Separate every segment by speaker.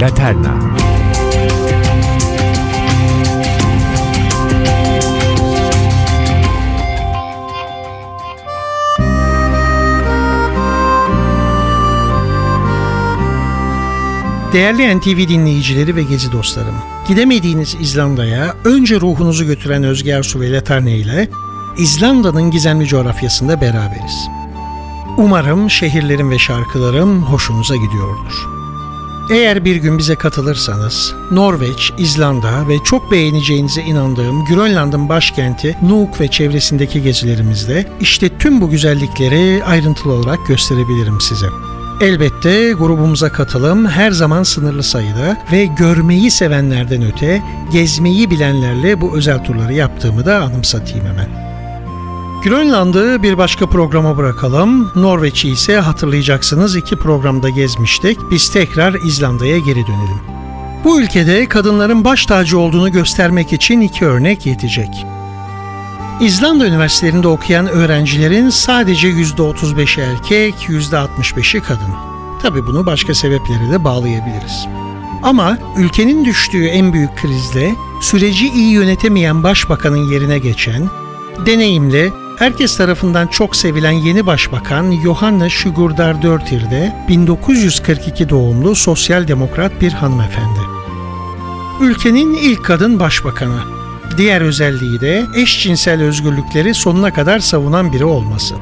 Speaker 1: Laterna
Speaker 2: Değerli NTV dinleyicileri ve gezi dostlarım, gidemediğiniz İzlanda'ya önce ruhunuzu götüren Özge Ersu ve Leterne ile İzlanda'nın gizemli coğrafyasında beraberiz. Umarım şehirlerim ve şarkılarım hoşunuza gidiyordur. Eğer bir gün bize katılırsanız, Norveç, İzlanda ve çok beğeneceğinize inandığım Grönland'ın başkenti Nuuk ve çevresindeki gezilerimizde işte tüm bu güzellikleri ayrıntılı olarak gösterebilirim size. Elbette grubumuza katılım her zaman sınırlı sayıda ve görmeyi sevenlerden öte gezmeyi bilenlerle bu özel turları yaptığımı da anımsatayım hemen. Grönland'ı bir başka programa bırakalım. Norveç'i ise hatırlayacaksınız iki programda gezmiştik. Biz tekrar İzlanda'ya geri dönelim. Bu ülkede kadınların baş tacı olduğunu göstermek için iki örnek yetecek. İzlanda üniversitelerinde okuyan öğrencilerin sadece %35'i erkek, %65'i kadın. Tabi bunu başka sebeplere de bağlayabiliriz. Ama ülkenin düştüğü en büyük krizde süreci iyi yönetemeyen başbakanın yerine geçen, deneyimli, herkes tarafından çok sevilen yeni başbakan Johanna Sigurdar Dörtir de 1942 doğumlu sosyal demokrat bir hanımefendi. Ülkenin ilk kadın başbakanı Diğer özelliği de eşcinsel özgürlükleri sonuna kadar savunan biri olması.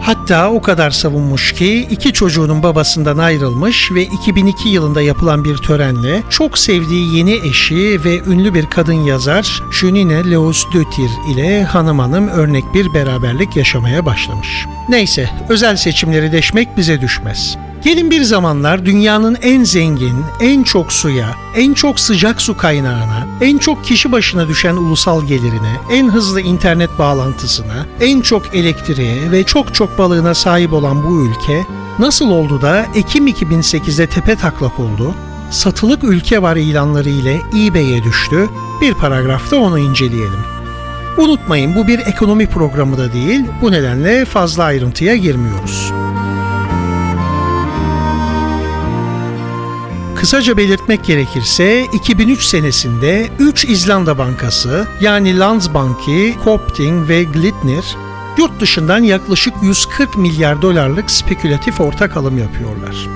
Speaker 2: Hatta o kadar savunmuş ki iki çocuğunun babasından ayrılmış ve 2002 yılında yapılan bir törenle çok sevdiği yeni eşi ve ünlü bir kadın yazar Junine Leos Dötir ile hanım hanım örnek bir beraberlik yaşamaya başlamış. Neyse özel seçimleri deşmek bize düşmez. Gelin bir zamanlar dünyanın en zengin, en çok suya, en çok sıcak su kaynağına, en çok kişi başına düşen ulusal gelirine, en hızlı internet bağlantısına, en çok elektriğe ve çok çok balığına sahip olan bu ülke nasıl oldu da Ekim 2008'de tepe taklak oldu? Satılık ülke var ilanları ile eBay'e düştü. Bir paragrafta onu inceleyelim. Unutmayın bu bir ekonomi programı da değil, bu nedenle fazla ayrıntıya girmiyoruz. Kısaca belirtmek gerekirse 2003 senesinde 3 İzlanda bankası yani Landsbanki, Kopting ve Glitnir yurt dışından yaklaşık 140 milyar dolarlık spekülatif ortak alım yapıyorlar.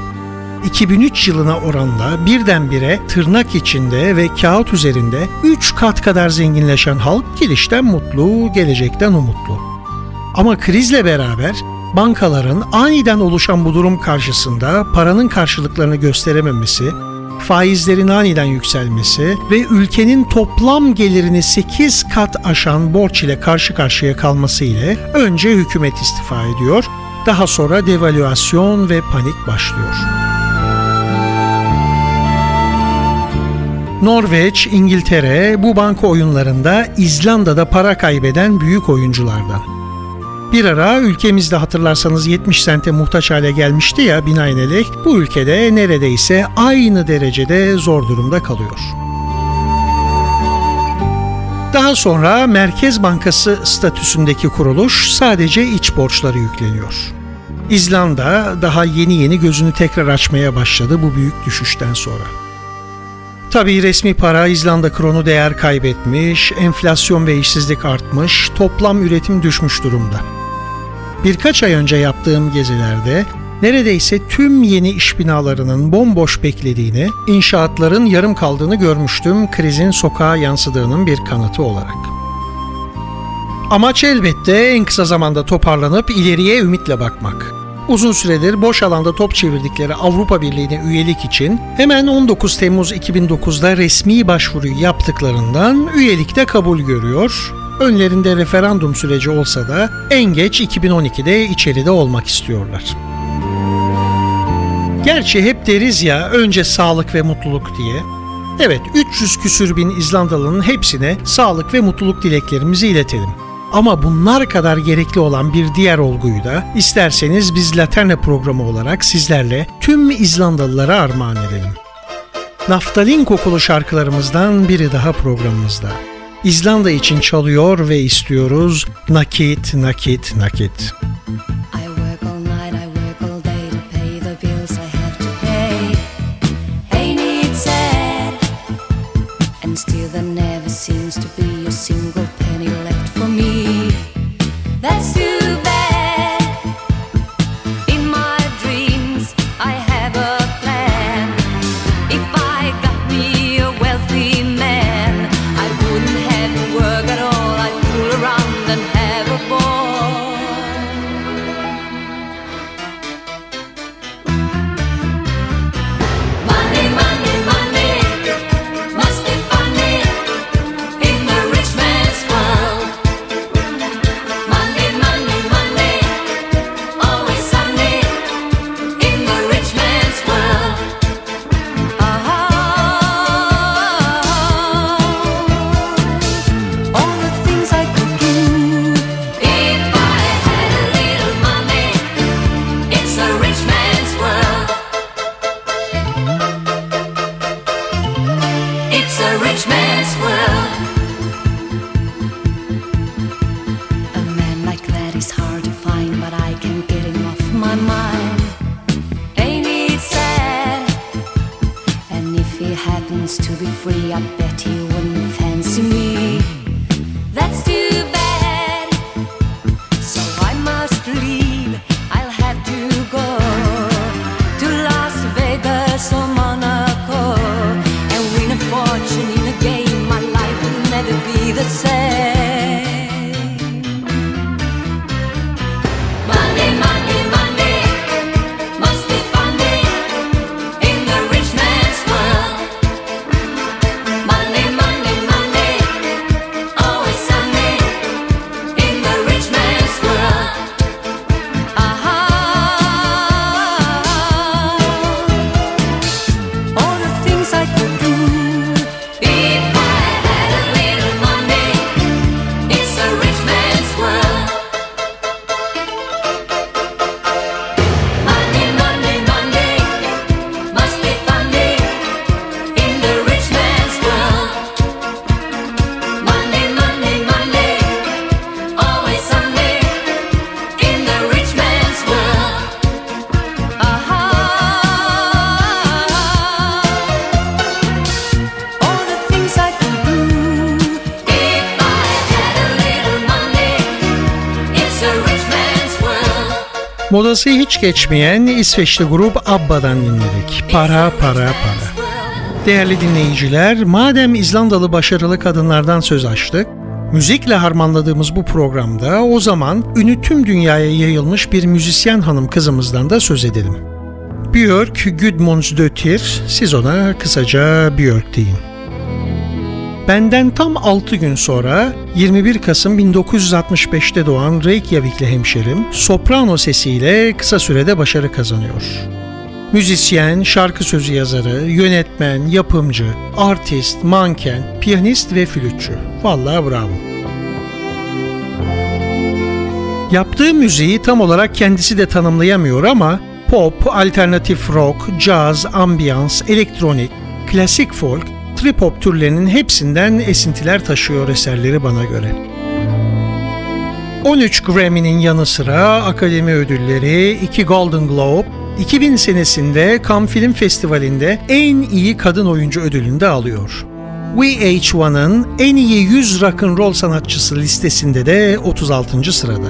Speaker 2: 2003 yılına oranla birdenbire tırnak içinde ve kağıt üzerinde 3 kat kadar zenginleşen halk gelişten mutlu, gelecekten umutlu. Ama krizle beraber bankaların aniden oluşan bu durum karşısında paranın karşılıklarını gösterememesi, faizlerin aniden yükselmesi ve ülkenin toplam gelirini 8 kat aşan borç ile karşı karşıya kalması ile önce hükümet istifa ediyor, daha sonra devalüasyon ve panik başlıyor. Norveç, İngiltere bu banka oyunlarında İzlanda'da para kaybeden büyük oyunculardan. Bir ara ülkemizde hatırlarsanız 70 sente muhtaç hale gelmişti ya binaenaleyh bu ülkede neredeyse aynı derecede zor durumda kalıyor. Daha sonra Merkez Bankası statüsündeki kuruluş sadece iç borçları yükleniyor. İzlanda daha yeni yeni gözünü tekrar açmaya başladı bu büyük düşüşten sonra. Tabii resmi para İzlanda kronu değer kaybetmiş, enflasyon ve işsizlik artmış, toplam üretim düşmüş durumda. Birkaç ay önce yaptığım gezilerde neredeyse tüm yeni iş binalarının bomboş beklediğini, inşaatların yarım kaldığını görmüştüm krizin sokağa yansıdığının bir kanıtı olarak. Amaç elbette en kısa zamanda toparlanıp ileriye ümitle bakmak. Uzun süredir boş alanda top çevirdikleri Avrupa Birliği'ne üyelik için hemen 19 Temmuz 2009'da resmi başvuruyu yaptıklarından üyelikte kabul görüyor Önlerinde referandum süreci olsa da en geç 2012'de içeride olmak istiyorlar. Gerçi hep deriz ya önce sağlık ve mutluluk diye. Evet 300 küsür bin İzlandalı'nın hepsine sağlık ve mutluluk dileklerimizi iletelim. Ama bunlar kadar gerekli olan bir diğer olguyu da isterseniz biz Laterne programı olarak sizlerle tüm İzlandalılara armağan edelim. Naftalin kokulu şarkılarımızdan biri daha programımızda. İzlanda için çalıyor ve istiyoruz nakit nakit nakit. free, I bet. Modası hiç geçmeyen İsveçli grup Abba'dan dinledik. Para para para. Değerli dinleyiciler, madem İzlandalı başarılı kadınlardan söz açtık, müzikle harmanladığımız bu programda o zaman ünü tüm dünyaya yayılmış bir müzisyen hanım kızımızdan da söz edelim. Björk Gudmundsdöttir, siz ona kısaca Björk deyin. Benden tam 6 gün sonra 21 Kasım 1965'te doğan Reykjavikli hemşerim soprano sesiyle kısa sürede başarı kazanıyor. Müzisyen, şarkı sözü yazarı, yönetmen, yapımcı, artist, manken, piyanist ve flütçü. Vallahi bravo. Yaptığı müziği tam olarak kendisi de tanımlayamıyor ama pop, alternatif rock, jazz, ambiyans, elektronik, klasik folk trip hop türlerinin hepsinden esintiler taşıyor eserleri bana göre. 13 Grammy'nin yanı sıra Akademi Ödülleri, 2 Golden Globe, 2000 senesinde Cannes Film Festivali'nde en iyi kadın oyuncu ödülünü de alıyor. VH1'ın en iyi 100 rock and roll sanatçısı listesinde de 36. sırada.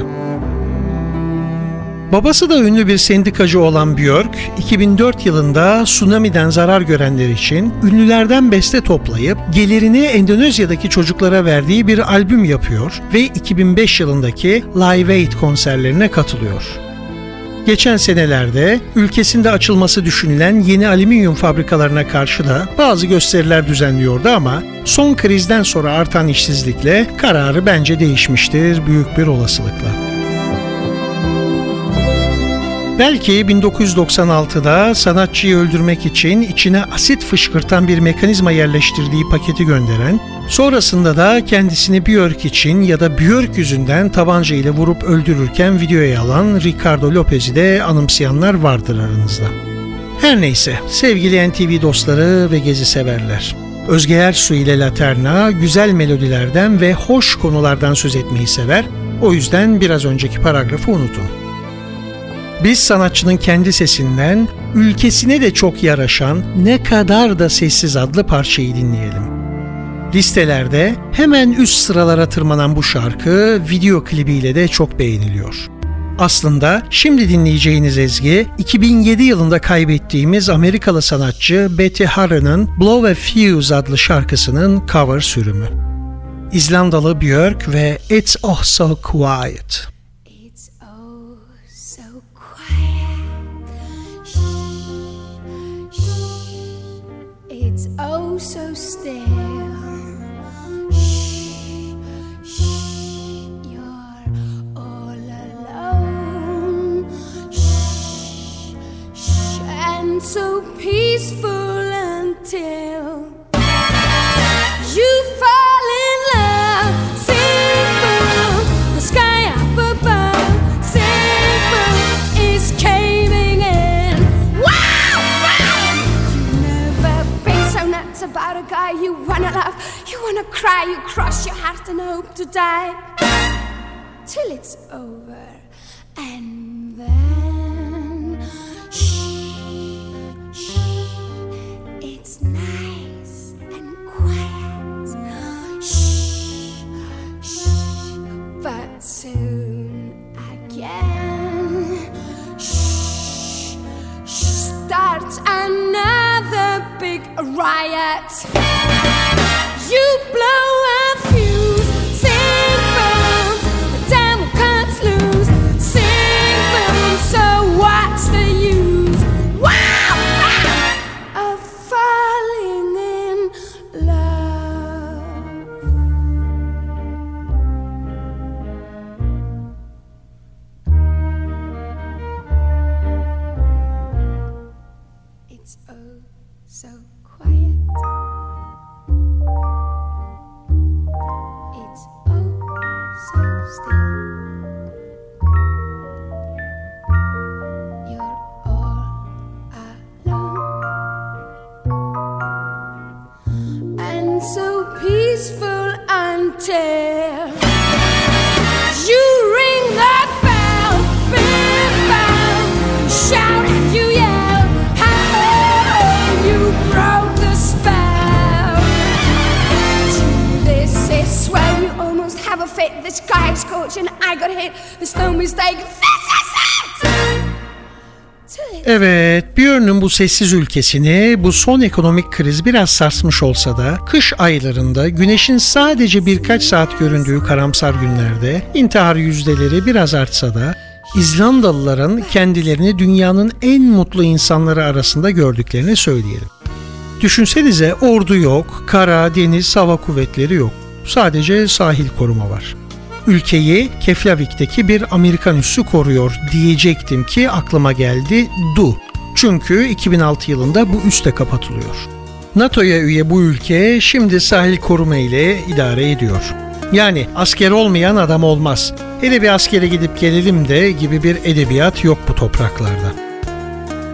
Speaker 2: Babası da ünlü bir sendikacı olan Björk, 2004 yılında tsunami'den zarar görenler için ünlülerden beste toplayıp gelirini Endonezya'daki çocuklara verdiği bir albüm yapıyor ve 2005 yılındaki Live Aid konserlerine katılıyor. Geçen senelerde ülkesinde açılması düşünülen yeni alüminyum fabrikalarına karşı da bazı gösteriler düzenliyordu ama son krizden sonra artan işsizlikle kararı bence değişmiştir büyük bir olasılıkla. Belki 1996'da sanatçıyı öldürmek için içine asit fışkırtan bir mekanizma yerleştirdiği paketi gönderen, sonrasında da kendisini Björk için ya da Björk yüzünden tabanca ile vurup öldürürken videoya alan Ricardo Lopez'i de anımsayanlar vardır aranızda. Her neyse, sevgili NTV dostları ve gezi severler. Özge Ersu ile Laterna güzel melodilerden ve hoş konulardan söz etmeyi sever, o yüzden biraz önceki paragrafı unutun. Biz sanatçının kendi sesinden ülkesine de çok yaraşan Ne Kadar da Sessiz adlı parçayı dinleyelim. Listelerde hemen üst sıralara tırmanan bu şarkı video klibiyle de çok beğeniliyor. Aslında şimdi dinleyeceğiniz ezgi 2007 yılında kaybettiğimiz Amerikalı sanatçı Betty Harron'ın Blow a Fuse adlı şarkısının cover sürümü. İzlandalı Björk ve It's Oh So Quiet. Peaceful until you fall in love. Simple, the sky up above. Simple is caving in. Wow! You never been so nuts about a guy you wanna love, you wanna cry, you cross your heart and hope to die till it's over, riot.
Speaker 1: I got hit. There's no mistake.
Speaker 2: Evet, Björn'ün bu sessiz ülkesini bu son ekonomik kriz biraz sarsmış olsa da kış aylarında güneşin sadece birkaç saat göründüğü karamsar günlerde intihar yüzdeleri biraz artsa da İzlandalıların kendilerini dünyanın en mutlu insanları arasında gördüklerini söyleyelim. Düşünsenize ordu yok, kara, deniz, hava kuvvetleri yok. Sadece sahil koruma var. Ülkeyi Keflavik'teki bir Amerikan üssü koruyor diyecektim ki aklıma geldi Du. Çünkü 2006 yılında bu üs de kapatılıyor. NATO'ya üye bu ülke şimdi sahil koruma ile idare ediyor. Yani asker olmayan adam olmaz. Hele bir askere gidip gelelim de gibi bir edebiyat yok bu topraklarda.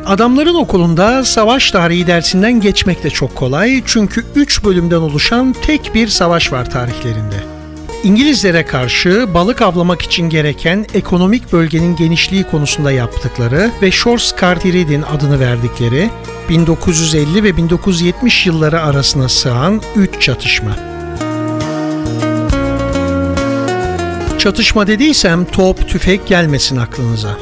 Speaker 2: Adamların okulunda savaş tarihi dersinden geçmek de çok kolay çünkü 3 bölümden oluşan tek bir savaş var tarihlerinde. İngilizlere karşı balık avlamak için gereken ekonomik bölgenin genişliği konusunda yaptıkları ve Shores Carteret adını verdikleri 1950 ve 1970 yılları arasına sığan 3 çatışma. Çatışma dediysem top, tüfek gelmesin aklınıza.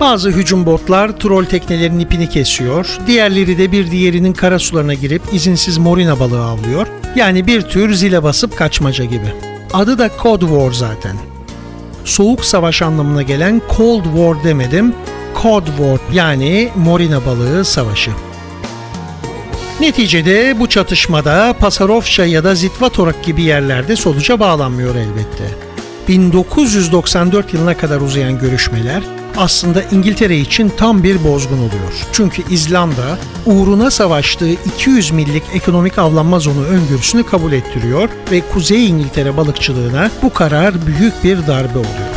Speaker 2: Bazı hücum botlar troll teknelerin ipini kesiyor, diğerleri de bir diğerinin kara sularına girip izinsiz morina balığı avlıyor. Yani bir tür zile basıp kaçmaca gibi. Adı da Cold War zaten. Soğuk savaş anlamına gelen Cold War demedim, Cold War yani morina balığı savaşı. Neticede bu çatışmada Pasarofça ya da Zitvatorak gibi yerlerde sonuca bağlanmıyor elbette. 1994 yılına kadar uzayan görüşmeler aslında İngiltere için tam bir bozgun oluyor. Çünkü İzlanda uğruna savaştığı 200 millik ekonomik avlanma zonu öngörüsünü kabul ettiriyor ve Kuzey İngiltere balıkçılığına bu karar büyük bir darbe oluyor.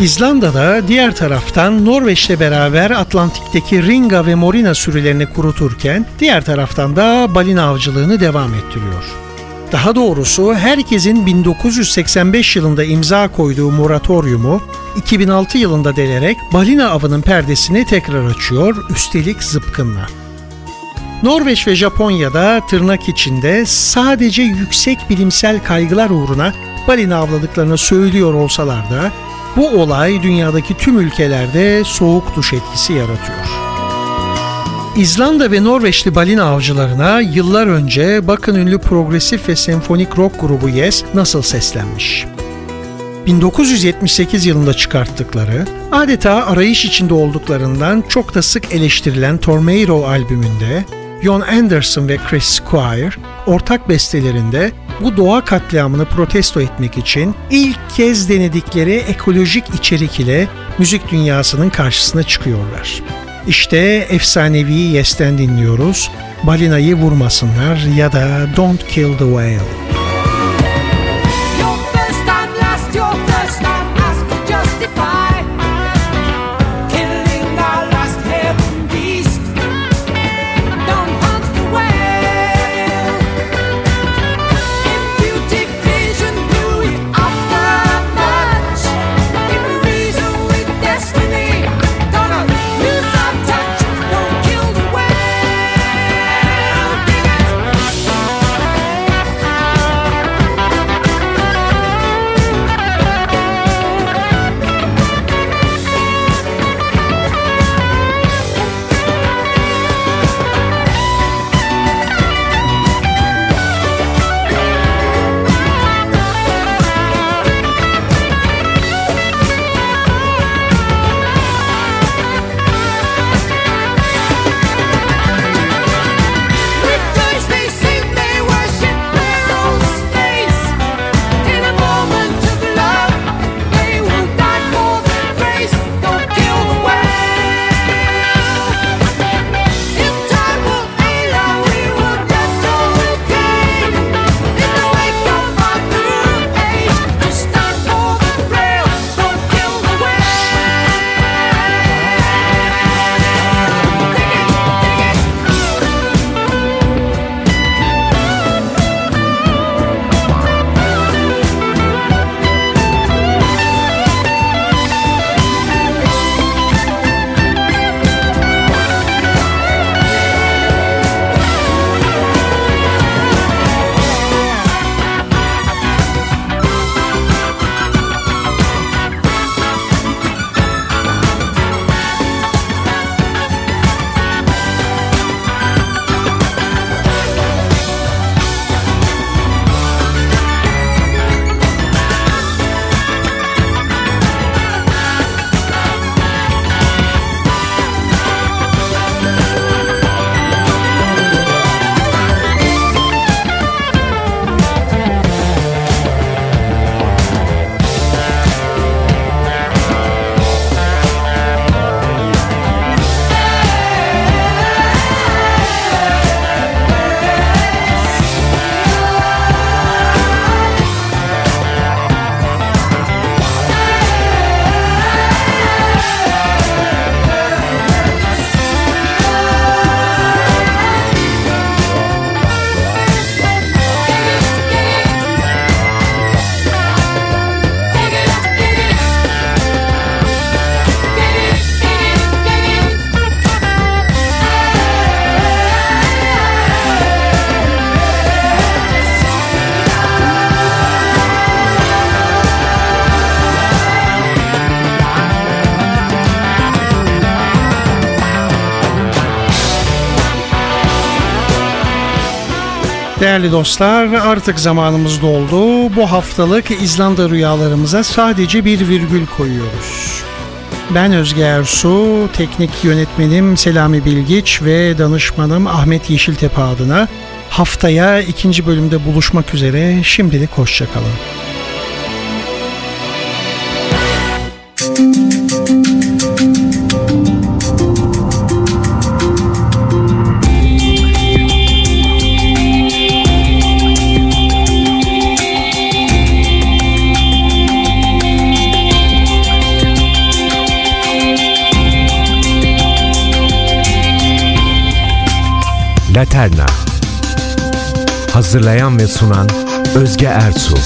Speaker 2: İzlanda'da diğer taraftan Norveç'le beraber Atlantik'teki Ringa ve Morina sürülerini kuruturken diğer taraftan da balina avcılığını devam ettiriyor. Daha doğrusu herkesin 1985 yılında imza koyduğu moratoriumu 2006 yılında delerek balina avının perdesini tekrar açıyor, üstelik zıpkınla. Norveç ve Japonya'da tırnak içinde sadece yüksek bilimsel kaygılar uğruna balina avladıklarını söylüyor olsalar da bu olay dünyadaki tüm ülkelerde soğuk duş etkisi yaratıyor. İzlanda ve Norveçli balina avcılarına yıllar önce bakın ünlü progresif ve senfonik rock grubu Yes nasıl seslenmiş. 1978 yılında çıkarttıkları, adeta arayış içinde olduklarından çok da sık eleştirilen Tornado albümünde Jon Anderson ve Chris Squire ortak bestelerinde bu doğa katliamını protesto etmek için ilk kez denedikleri ekolojik içerik ile müzik dünyasının karşısına çıkıyorlar. İşte efsanevi Yes'ten dinliyoruz. Balinayı vurmasınlar ya da Don't Kill the Whale. Değerli dostlar artık zamanımız doldu. Bu haftalık İzlanda rüyalarımıza sadece bir virgül koyuyoruz. Ben Özge Ersu, teknik yönetmenim Selami Bilgiç ve danışmanım Ahmet Yeşiltepe adına haftaya ikinci bölümde buluşmak üzere şimdilik hoşçakalın.
Speaker 3: Laterna. Hazırlayan ve sunan Özge Ersu